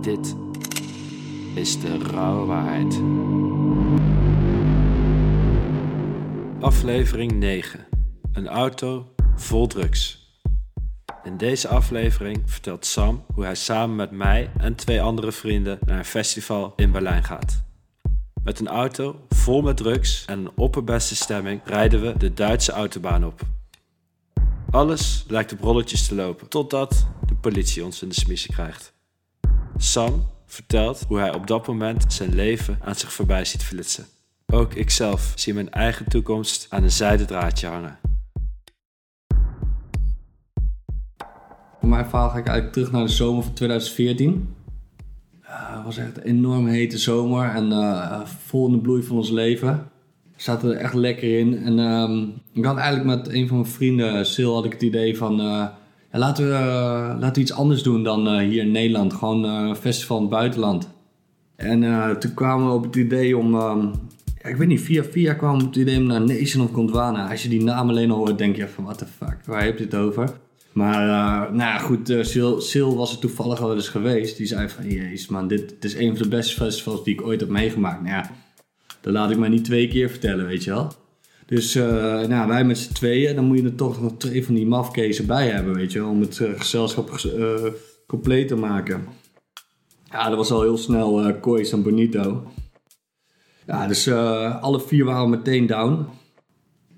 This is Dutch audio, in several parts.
Dit is de rauwe waarheid. Aflevering 9. Een auto vol drugs. In deze aflevering vertelt Sam hoe hij samen met mij en twee andere vrienden naar een festival in Berlijn gaat. Met een auto vol met drugs en een opperbeste stemming rijden we de Duitse autobaan op. Alles lijkt op rolletjes te lopen, totdat de politie ons in de smiezen krijgt. Sam vertelt hoe hij op dat moment zijn leven aan zich voorbij ziet flitsen. Ook ikzelf zie mijn eigen toekomst aan een zijden draadje hangen. Voor mijn verhaal ga ik eigenlijk terug naar de zomer van 2014. Uh, het was echt een enorm hete zomer en uh, vol in de bloei van ons leven. We zaten er echt lekker in. En uh, ik had eigenlijk met een van mijn vrienden, Sil, had ik het idee van... Ja, laten, we, laten we iets anders doen dan hier in Nederland. Gewoon een festival in het buitenland. En toen kwamen we op het idee om... Ehm, ik weet niet, via via op het idee om naar Nation of Gondwana. Als je die naam alleen al hoort, denk je van... What the fuck, waar heb je het over? Maar nou goed, uh, Sil, Sil, was er toevallig al eens geweest. Die zei van, jezus man, dit, dit, is een van de beste festivals die ik ooit heb meegemaakt. Nou ja, dat laat ik mij niet twee keer vertellen, weet je wel. Dus uh, nou, wij met z'n tweeën, dan moet je er toch nog twee van die mafkezen bij hebben, weet je. Om het gezelschap compleet te maken. Ja, dat was al heel snel uh, Kois en Bonito. Ja, dus alle vier waren meteen down.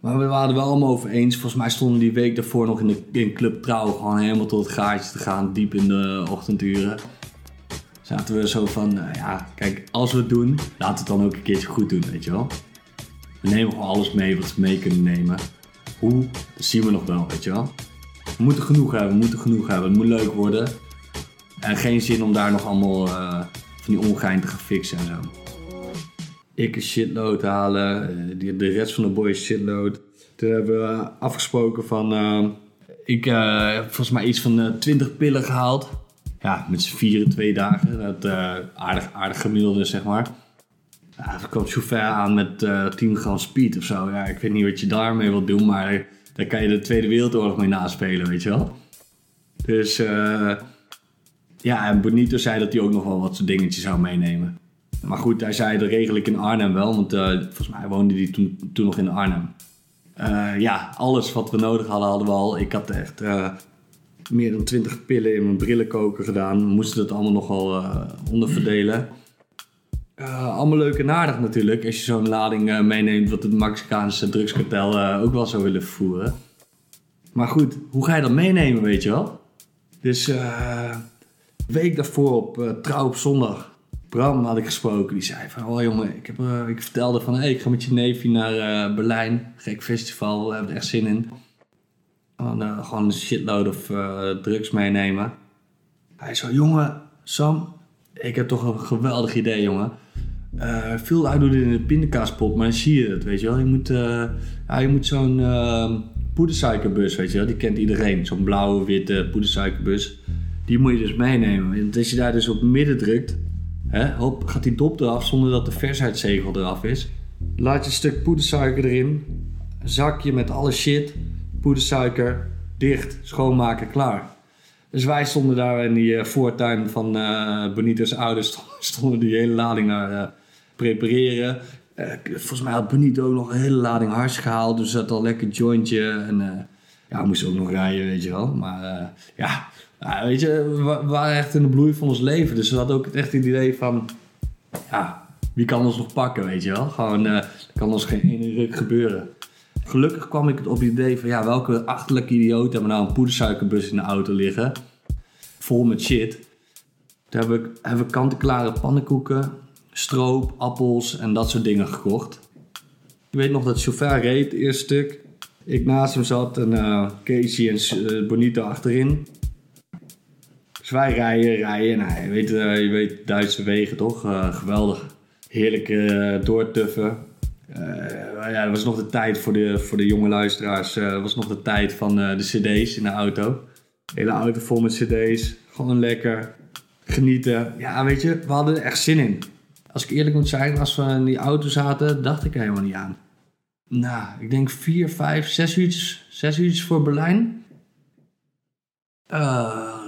Maar we waren er wel allemaal over eens. Volgens mij stonden die week daarvoor nog in, de, in Club Trouw gewoon helemaal tot het gaatje te gaan, diep in de ochtenduren. Zaten we zo van, uh, ja, kijk, als we het doen, laten we het dan ook een keertje goed doen, weet je wel. We nemen gewoon alles mee wat we mee kunnen nemen. Hoe, dat zien we nog wel, weet je wel. We moeten genoeg hebben, we moeten genoeg hebben. Het moet leuk worden. En geen zin om daar nog allemaal uh, van die ongein te gaan fixen en zo ik een shitload halen, eh, de rest van de boys shitload. Toen hebben we afgesproken van, uh, ik heb volgens mij iets van uh, 20 pillen gehaald. Ja, met z'n vieren twee dagen. Dat aardig, aardig gemiddelde, zeg maar. Ja, er kwam chauffeur aan met 10 gram speed of zo. Ja, ik weet niet wat je daarmee wilt doen, maar daar kan je de Tweede Wereldoorlog mee naspelen, weet je wel. Dus ja, en Bonito zei dat hij ook nog wel wat soort dingetjes zou meenemen. Maar goed, hij zei dat regel ik in Arnhem wel, want uh, volgens mij woonde hij toen, toen nog in Arnhem. Uh, ja, alles wat we nodig hadden, hadden we al. Ik had echt uh, meer dan 20 pillen in mijn brillenkoker gedaan. Moesten dat allemaal nogal onderverdelen. Allemaal leuk en aardig natuurlijk, als je zo'n lading meeneemt wat het Mexicaanse drugskartel ook wel zou willen vervoeren. Maar goed, hoe ga je dat meenemen, weet je wel? Dus week daarvoor op Trouw op zondag Bram had ik gesproken. Die zei van, oh jongen, ik, heb, ik vertelde van... Ik ga met je neefje naar Berlijn. Gek festival, we hebben er echt zin in. En, gewoon een shitload of drugs meenemen. Hij zei, jongen, Sam, ik heb toch een geweldig idee, jongen. veel uitdoen in de pindakaaspot, maar dan zie je het, weet je wel. Je moet, ja, je moet zo'n poedersuikerbus, weet je wel. Die kent iedereen. Zo'n blauwe, witte poedersuikerbus. Die moet je dus meenemen. Want als je daar dus op midden drukt Hè, hop, gaat die dop eraf zonder dat de versheidzegel eraf is. Laat je een stuk poedersuiker erin. Zakje met alle shit. Poedersuiker. Dicht. Schoonmaken. Klaar. Dus wij stonden daar in die uh, voortuin van uh, Bonito's ouders. Stonden die hele lading naar uh, prepareren. volgens mij had Bonito ook nog een hele lading hars gehaald. Dus dat al lekker jointje. En ja, we moesten ook nog rijden, weet je wel. Maar ja, weet je, we waren echt in de bloei van ons leven. Dus we hadden ook echt het idee van... Ja, wie kan ons nog pakken, weet je wel? Gewoon, uh, kan ons geen ene ruk gebeuren. Gelukkig kwam ik op het idee van... Ja, welke achterlijke idioot hebben nou een poedersuikerbus in de auto liggen? Vol met shit. Toen heb hebben we kant-en-klare pannenkoeken, stroop, appels en dat soort dingen gekocht. Ik weet nog dat de chauffeur reed, het eerste stuk. Ik naast hem zat en uh, Casey en uh, Bonito achterin. Dus wij rijden, rijden. Nou, je, weet, uh, je weet Duitse wegen toch? Geweldig. Heerlijk doortuffen. Ja, dat was nog de tijd voor de, voor de jonge luisteraars. Dat was nog de tijd van de cd's in de auto. hele auto vol met cd's. Gewoon lekker genieten. Ja, weet je, we hadden er echt zin in. Als ik eerlijk moet zijn, als we in die auto zaten, dacht ik er helemaal niet aan. Nou, ik denk vier, vijf, zes uurtjes, zes uurtjes voor Berlijn.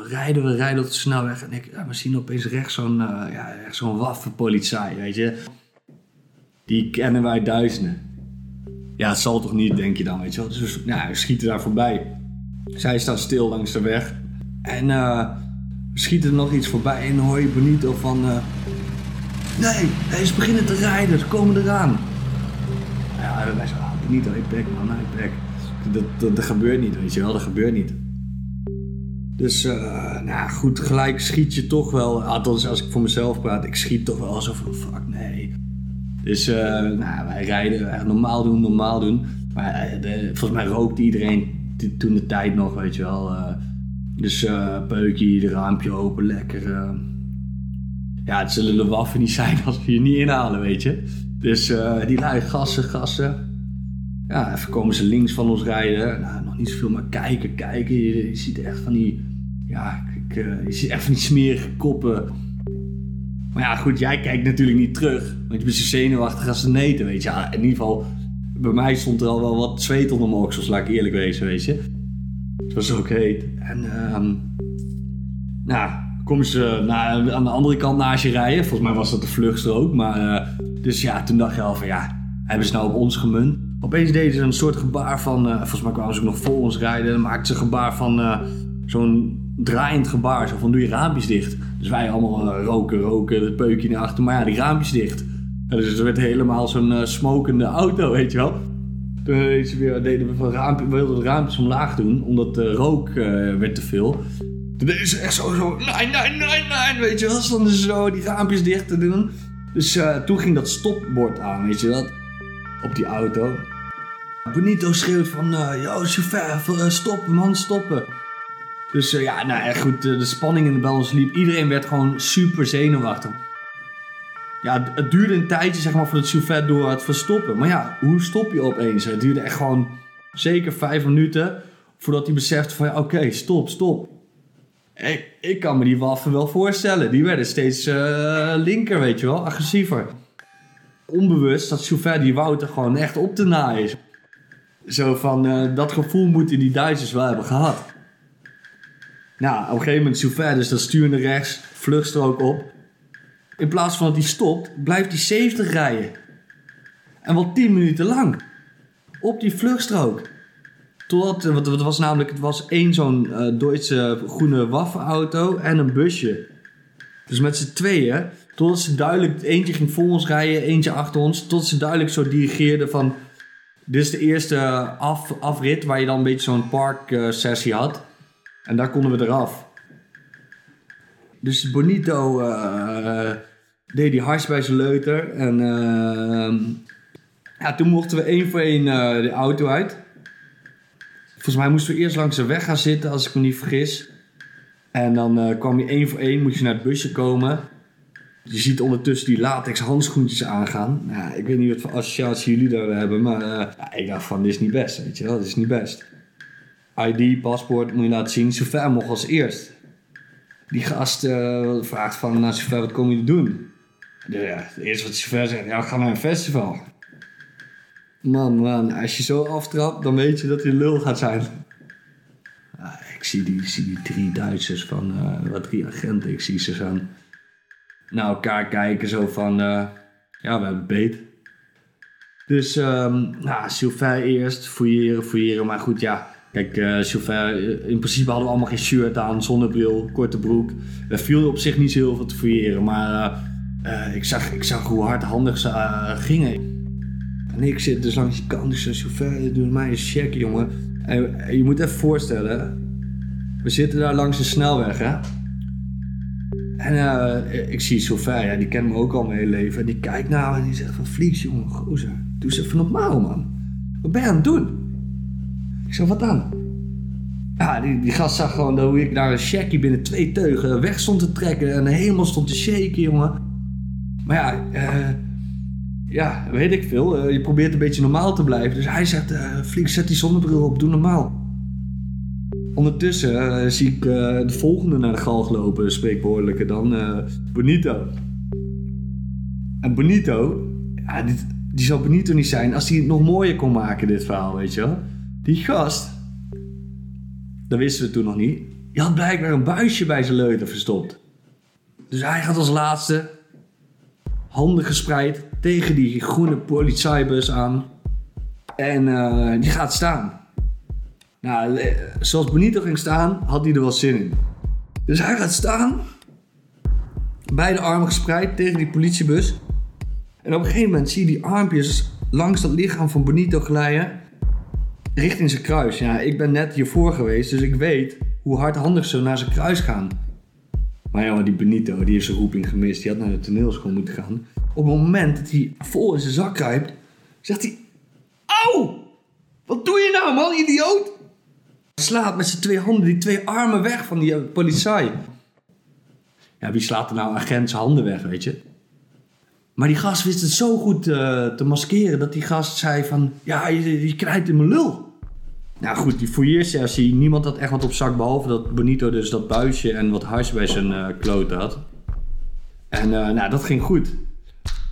Rijden, we rijden op de snelweg. En ik, ja, we zien opeens rechts zo'n uh, ja, zo'n waffenpolitie, weet je. Die kennen wij duizenden. Ja, het zal toch niet, denk je dan, weet je wel. Dus we schieten daar voorbij. Zij staan stil langs de weg. En uh, we schieten er nog iets voorbij en hoor je Benito van... Uh, nee, hij ze beginnen te rijden, ze komen eraan. Ja, wij zeggen, ah, Benito, ik bek man, ik bek. Dat, dat, gebeurt niet, weet je wel, dat gebeurt niet. Dus, uh, nou goed, gelijk schiet je toch wel, althans als ik voor mezelf praat, ik schiet toch wel zo van, fuck, nee. Dus, uh, nou, wij rijden, normaal doen, normaal doen. Maar de, volgens mij rookte iedereen toen de tijd nog, weet je wel. Uh, dus peukje, de raampje open, lekker. Ja, het zullen de waffen niet zijn als we je niet inhalen, weet je. Dus die lui gassen, gassen. Ja, even komen ze links van ons rijden. Nou, nog niet zoveel, maar kijken, kijken. Je, je ziet echt van die... Ja, ik, je ziet echt van die smerige koppen. Maar ja, goed, jij kijkt natuurlijk niet terug. Want je bent zo zenuwachtig als een neten, weet je. Ja, in ieder geval, bij mij stond er al wel wat zweet onder mijn oksels, laat ik eerlijk wezen, weet je. Het was ook heet. En, um, nou, komen ze nou, aan de andere kant naast je rijden. Volgens mij was dat de vluchtstrook. Maar, uh, dus ja, toen dacht je al van, ja, hebben ze nou op ons gemunt? Opeens deden ze een soort gebaar van, uh, volgens mij kwamen ze ook nog voor ons rijden. Dan maakten ze een gebaar van zo'n draaiend gebaar. Zo van, doe je raampjes dicht. Dus wij allemaal roken, roken, het peukje naar achter. Maar ja, die raampjes dicht. Dus het werd helemaal zo'n uh, smokende auto, weet je wel. Toen weer, deden we van raampje, we wilden de raampjes omlaag doen, omdat de rook werd te veel. Toen deden ze echt zo, zo, nee, nee, nee, nee, weet je wel. Stonden ze zo die raampjes dicht te doen. Dus toen ging dat stopbord aan, weet je wel. Op die auto. Benito schreeuwt van, yo, chauffeur, stoppen man, stoppen. Dus ja, nou echt goed, de spanning in de balans liep. Iedereen werd gewoon super zenuwachtig ja, het duurde een tijdje zeg maar, voor het chauffeur door het verstoppen. Maar ja, hoe stop je opeens? Het duurde echt gewoon zeker vijf minuten voordat hij besefte van ja, oké, stop, stop. Ik, ik kan me die waffen wel voorstellen. Die werden steeds uh, linker, weet je wel, agressiever. Onbewust dat chauffeur die Wouter gewoon echt op te naaien is. Zo van, dat gevoel moeten die Duitsers wel hebben gehad. Nou, op een gegeven moment chauffeur dus dat stuurde rechts, vluchtstrook op. In plaats van dat hij stopt, blijft hij 70 rijden. En wel 10 minuten lang. Op die vluchtstrook. Totdat, want het was namelijk, het was één zo'n uh, Duitse groene waffenauto en een busje. Dus met z'n tweeën, totdat ze duidelijk, eentje ging voor ons rijden, eentje achter ons, tot ze duidelijk zo dirigeerden van, dit is de eerste af, afrit waar je dan een beetje zo'n parksessie had. En daar konden we eraf. Dus Bonito uh, deed die hars bij zijn leuter. En uh, ja, toen mochten we één voor één uh, de auto uit. Volgens mij moesten we eerst langs de weg gaan zitten, als ik me niet vergis. En dan kwam je één voor één, moest je naar het busje komen. Je ziet ondertussen die latex handschoentjes aangaan. Nou, ik weet niet wat voor associatie jullie daar hebben, maar ik dacht van, dit is niet best, weet je wel, dit is niet best. ID, paspoort, moet je laten zien. Zover mocht als eerst die gast uh, vraagt van, nou wat kom je doen? Dus ja, het eerste wat de chauffeur zegt, ja, we gaan naar een festival. Man, man, als je zo aftrapt, dan weet je dat hij lul gaat zijn. Ja, ik zie die, zie die drie Duitsers van, uh, wat drie agenten, ik zie ze zo naar elkaar kijken, zo van, uh, ja, we hebben beet. Dus, um, nou, chauffeur eerst, fouilleren, fouilleren, maar goed, ja, Kijk, uh, in principe hadden we allemaal geen shirt aan, zonnebril, korte broek. Er viel op zich niet zo heel veel te fouilleren, maar uh, ik, zag, ik zag hoe hardhandig ze gingen. En ik zit dus langs die kant, dus chauffeur, doe mij een check, jongen. En je moet even voorstellen, we zitten daar langs de snelweg, hè. En ik zie chauffeur, ja, die kent me ook al mijn hele leven. En die kijkt naar en die zegt van, vlies, jongen, gozer, doe eens even normaal, man. Wat ben je aan het doen? Ik zeg, wat dan? Ja, die, die gast zag gewoon hoe ik daar een shaggy binnen twee teugen weg stond te trekken en helemaal stond te shaken, jongen. Maar ja, uh, ja, weet ik veel. Uh, je probeert een beetje normaal te blijven. Dus hij zegt, uh, flink, zet die zonnebril op, doe normaal. Ondertussen zie ik de volgende naar de galg lopen, spreekwoordelijke dan, Bonito. En Bonito, ja, dit, die zou Bonito niet zijn als hij het nog mooier kon maken, dit verhaal, weet je wel. Die gast, dat wisten we toen nog niet. Die had blijkbaar een buisje bij zijn leuter verstopt. Dus hij gaat als laatste, handen gespreid, tegen die groene politiebus aan. En eh, die gaat staan. Nou, le- zoals Benito ging staan, had hij er wel zin in. Dus hij gaat staan, beide armen gespreid tegen die politiebus. En op een gegeven moment zie je die armpjes langs dat lichaam van Benito glijden richting zijn kruis. Ja, ik ben net hiervoor geweest, dus ik weet hoe hardhandig ze naar zijn kruis gaan. Maar ja, die Benito, die heeft zijn roeping gemist. Die had naar de toneelschool moeten gaan. Op het moment dat hij vol in zijn zak kruipt, zegt hij... Auw! Wat doe je nou, man, idioot? Slaat met zijn twee handen die twee armen weg van die eh, politie. Ja, wie slaat er nou agent zijn handen weg, weet je? Maar die gast wist het zo goed eh, te maskeren dat die gast zei van... Ja, je, knijpt in mijn lul. Nou goed, die fouilleersessie, niemand had echt wat op zak... behalve dat Benito dus dat buisje en wat hash bij zijn eh kloot had. En eh, nou, dat ging goed.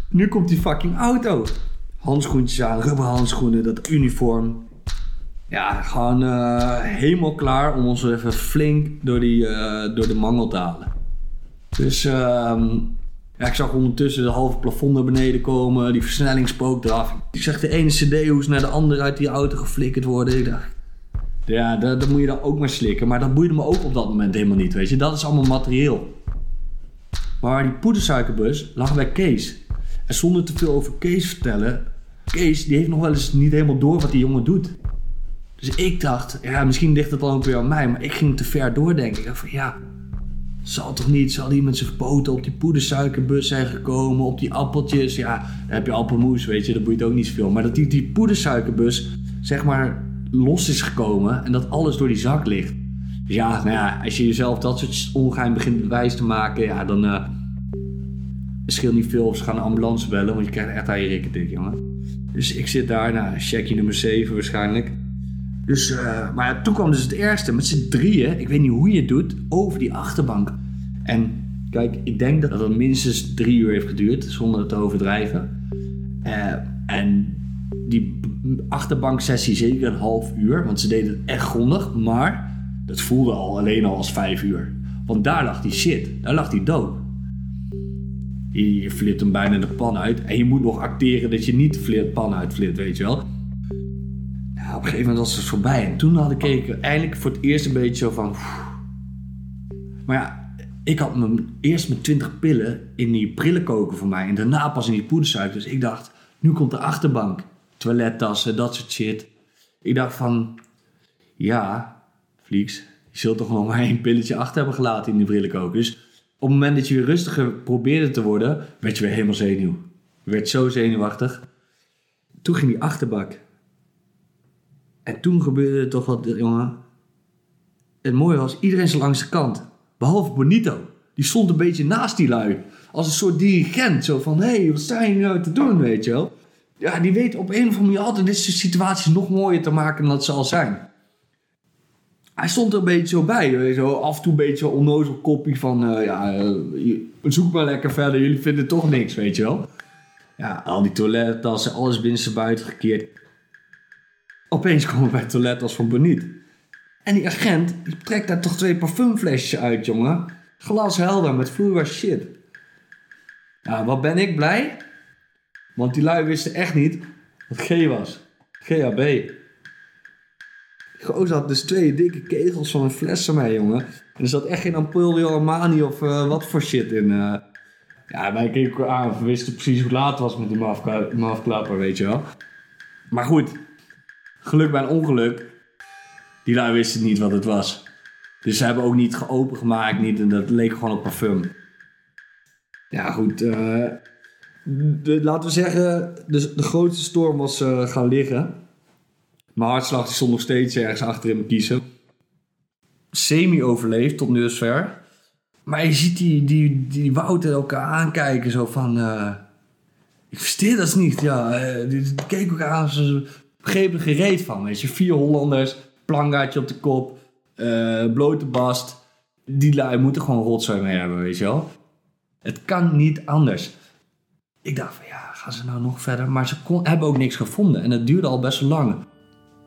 Nu komt die fucking auto. Handschoentjes aan, rubberhandschoenen, dat uniform. Ja, gewoon helemaal klaar om ons even flink door, die, door de mangel te halen. Dus ehm, ik zag ondertussen de halve plafond naar beneden komen, die versnelling spook eraf. Ik zag de ene cd-hoes naar de andere uit die auto geflikkerd worden. Ik dacht, ja, dat, dat moet je dan ook maar slikken. Maar dat boeide me ook op dat moment helemaal niet, weet je. Dat is allemaal materieel. Maar die poedersuikerbus lag bij Kees. En zonder te veel over Kees vertellen... Kees, die heeft nog wel eens niet helemaal door wat die jongen doet. Dus ik dacht, ja, misschien ligt het dan ook weer aan mij. Maar ik ging te ver doordenken. Ik dacht van, ja... Zal toch niet, zal met zijn poten op die poedersuikerbus zijn gekomen, op die appeltjes. Ja, dan heb je appelmoes, weet je, dat boeit ook niet zoveel. Maar dat die, die poedersuikerbus, zeg maar, los is gekomen en dat alles door die zak ligt. Dus ja, nou ja, als je jezelf dat soort ongeheim begint bewijs te maken, ja, dan het scheelt niet veel of ze gaan een ambulance bellen, want je krijgt echt aan je rikken dik, jongen. Dus ik zit daar, nou, checkje nummer 7 waarschijnlijk. Dus, eh, maar toen kwam dus het ergste. Met z'n drieën, ik weet niet hoe je het doet, over die achterbank. En kijk, ik denk dat dat minstens drie uur heeft geduurd, zonder het te overdrijven. Eh, en die achterbanksessie zeker een half uur, want ze deden het echt grondig. Maar dat voelde al alleen al als vijf uur. Want daar lag die shit, daar lag die dood. Je, flipt hem bijna de pan uit. En je moet nog acteren dat je niet de pan uitflipt, weet je wel. Nou, op een gegeven moment was het voorbij. En toen had ik ik eindelijk voor het eerst een beetje zo van... Maar ja, ik had mijn, eerst mijn 20 pillen in die brillenkoker voor mij. En daarna pas in die poedersuiker. Dus ik dacht, nu komt de achterbank. Toilettassen, dat soort shit. Ik dacht van... Ja, Vlieks, je zult toch nog maar één pilletje achter hebben gelaten in die brillenkoker. Dus op het moment dat je weer rustiger probeerde te worden... werd je weer helemaal zenuw. Je werd zo zenuwachtig. Toen ging die achterbak. En toen gebeurde toch wat, jongen. Het mooie was, iedereen zat langs de kant. Behalve Bonito. Die stond een beetje naast die lui. Als een soort dirigent. Zo van, hé, hey, wat sta je nou te doen, weet je wel. Ja, die weet op een of andere manier altijd dit soort situaties nog mooier te maken dan dat ze al zijn. Hij stond er een beetje zo bij. wel. Af en toe een beetje onnozel kopie van... eh, ja, eh, zoek maar lekker verder. Jullie vinden toch niks, weet je wel. Ja, al die toilettassen, alles binnen buiten gekeerd. Opeens komen we bij het toilettas van Boniet. En die agent, die trekt daar toch twee parfumflesjes uit, jongen. Glashelder met vloeibaar shit. Ja, wat ben ik blij. Want die lui wisten echt niet wat G was. GHB. Gozer had dus twee dikke kegels van een fles van mij, jongen. En er zat echt geen Ampulio Armani of eh, wat voor shit in. eh. Ja, wij keken aan. We wisten precies hoe laat het was met die mafkla- mafklapper, weet je wel. Maar goed, geluk bij een ongeluk. Die lui wisten niet wat het was. Dus ze hebben ook niet geopengemaakt, niet, en dat leek gewoon op parfum. Ja, goed. eh, de, laten we zeggen, de, de grootste storm was eh, gaan liggen. Mijn hartslag stond nog steeds ergens achter in mijn kiezen. Semi-overleefd tot dusver. Maar je ziet die, die, die Wouter elkaar aankijken, zo van... eh, ik versteer dat niet, ja. die, die elkaar aan, ze begrepen er gereed van, weet je. Vier Hollanders, plangaatje op de kop, eh, blote bast. Die lui moeten gewoon rotzooi mee hebben, weet je wel. Het kan niet anders. Ik dacht van, ja, gaan ze nou nog verder? Maar ze kon, hebben ook niks gevonden en het duurde al best lang.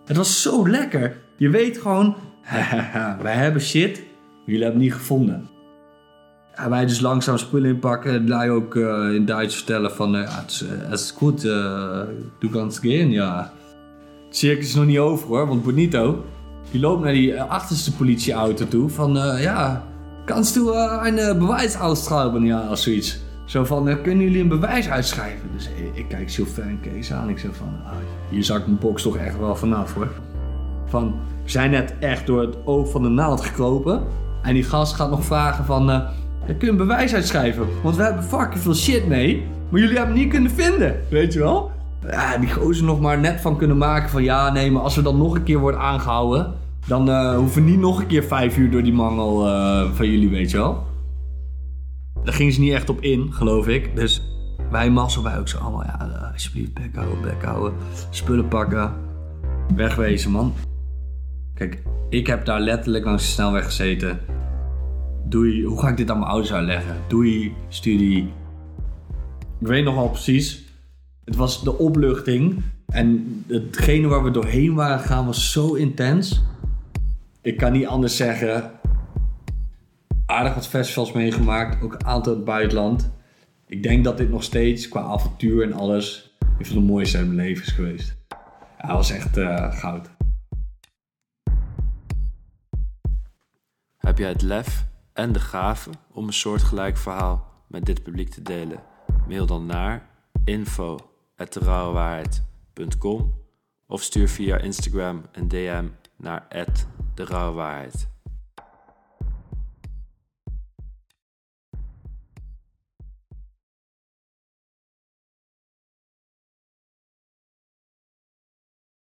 Het was zo lekker. Je weet gewoon, wij hebben shit. Jullie hebben niet gevonden. En wij dus langzaam spullen inpakken. Hij ook uh, in Duits vertellen van... Uh, het, is, goed, uh, du kannst gehen, ja. Circus is nog niet over hoor, want Bonito... Die loopt naar die achterste politieauto toe van... ja, kannst du een bewijs uitschrijven? Ja, of zoiets. Zo van, kunnen jullie een bewijs uitschrijven? Dus ik, kijk Sylvain en Kees aan. Ik zeg van, ah, hier zak mijn box toch echt wel vanaf hoor. Van, we zijn net echt door het oog van de naald gekropen. En die gast gaat nog vragen van... Kun je een bewijs uitschrijven? Want we hebben fucking veel shit mee. Maar jullie hebben het niet kunnen vinden. Weet je wel? Ja, die gozer nog maar net van kunnen maken van... Ja, nee, maar als we dan nog een keer worden aangehouden... Dan uh, hoeven we niet nog een keer vijf uur door die mangel uh, van jullie, weet je wel? Daar gingen ze niet echt op in, geloof ik. Dus wij massen wij ook zo allemaal... Ja, alsjeblieft, bek houden, bek houden. Spullen pakken. Wegwezen, man. Kijk, ik heb daar letterlijk langs de snelweg gezeten. Doei, hoe ga ik dit aan mijn ouders uitleggen? Doei, studie. Ik weet nog precies. Het was de opluchting. En hetgene waar we doorheen waren gegaan was zo intens. Ik kan niet anders zeggen. Aardig wat festivals meegemaakt. Ook een aantal buitenland. Ik denk dat dit nog steeds qua avontuur en alles. een van de mooiste in mijn leven is geweest. Ja, was echt uh, goud. Heb jij het lef en de gave om een soortgelijk verhaal met dit publiek te delen? Mail dan naar info.derouwewaarheid.com of stuur via Instagram een DM naar de